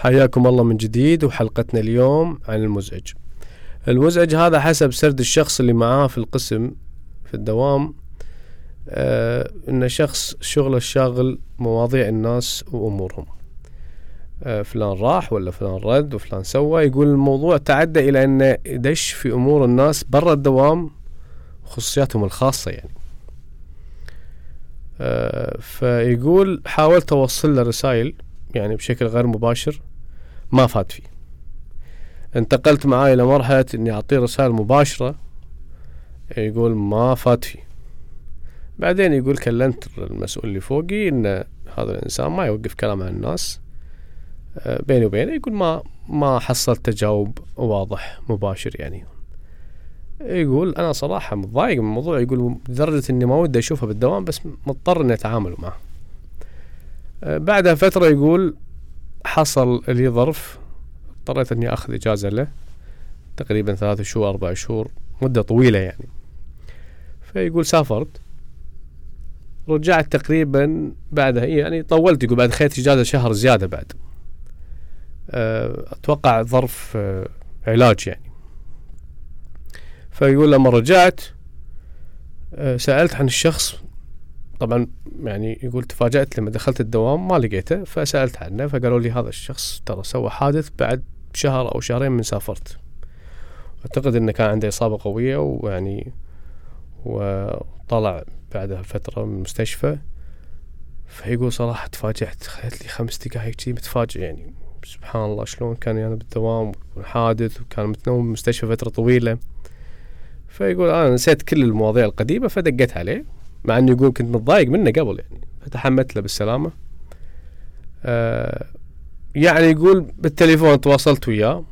حياكم الله من جديد وحلقتنا اليوم عن المزعج. المزعج هذا حسب سرد الشخص اللي معاه في القسم في الدوام. آه انه شخص شغله الشاغل مواضيع الناس وأمورهم. آه فلان راح ولا فلان رد وفلان سوى يقول الموضوع تعدى إلى إنه يدش في أمور الناس برا الدوام خصوصياتهم الخاصة يعني. آه فيقول حاولت أوصل له رسائل يعني بشكل غير مباشر. ما فات فيه. انتقلت معاه إلى مرحلة إني أعطيه رسائل مباشرة يقول ما فات فيه. بعدين يقول كلمت المسؤول اللي فوقي إن هذا الإنسان ما يوقف كلام عن الناس. آه، بيني وبينه يقول ما ما حصلت تجاوب واضح مباشر يعني. يقول أنا صراحة متضايق من الموضوع. يقول لدرجة إني ما ودي أشوفه بالدوام بس مضطر إني أتعامل معه. آه، بعدها فترة يقول حصل لي ظرف اضطريت إني أخذ إجازة له تقريبا ثلاثة شهور أربع شهور مدة طويلة يعني. فيقول سافرت رجعت تقريبا بعدها يعني طولت يقول بعد خذت إجازة شهر زيادة بعد. آه، أتوقع ظرف آه، علاج يعني. فيقول لما رجعت آه، سألت عن الشخص طبعا يعني يقول تفاجأت لما دخلت الدوام ما لقيته فسألت عنه فقالوا لي هذا الشخص ترى سوى حادث بعد شهر أو شهرين من سافرت. أعتقد أنه كان عنده إصابة قوية ويعني وطلع بعدها فترة من المستشفى. فيقول صراحة تفاجأت خذت لي خمس دقايق كذي متفاجئ يعني. سبحان الله شلون كان يعني بالدوام حادث وكان متنوم بالمستشفى فترة طويلة. فيقول أنا نسيت كل المواضيع القديمة فدقيت عليه. مع إنه يقول كنت متضايق منه قبل يعني فتحملت له بالسلامة. آه يعني يقول بالتليفون تواصلت وياه.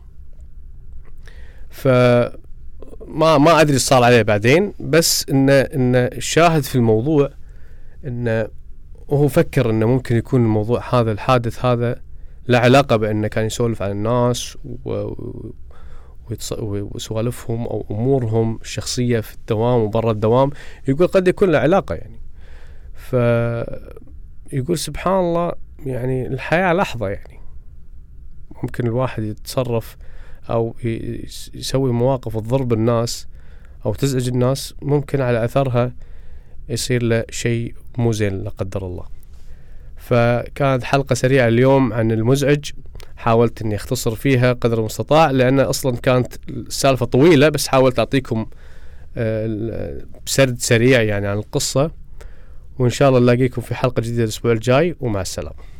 ف ما ما أدري صار عليه بعدين بس إنه إنه الشاهد في الموضوع إنه وهو فكر إنه ممكن يكون الموضوع هذا الحادث هذا له علاقة بأنه كان يسولف عن الناس و وسوالفهم أو أمورهم الشخصية في الدوام وبرا الدوام يقول قد يكون له علاقة يعني. ف يقول سبحان الله يعني الحياة لحظة يعني. ممكن الواحد يتصرف أو يسوي مواقف تضرب الناس أو تزعج الناس ممكن على أثرها يصير له شيء مو زين لا قدر الله. فكانت حلقة سريعة اليوم عن المزعج. حاولت إني أختصر فيها قدر المستطاع لأن أصلا كانت السالفة طويلة بس حاولت أعطيكم آه، سرد سريع يعني عن القصة. وإن شاء الله نلاقيكم في حلقة جديدة الأسبوع الجاي ومع السلامة.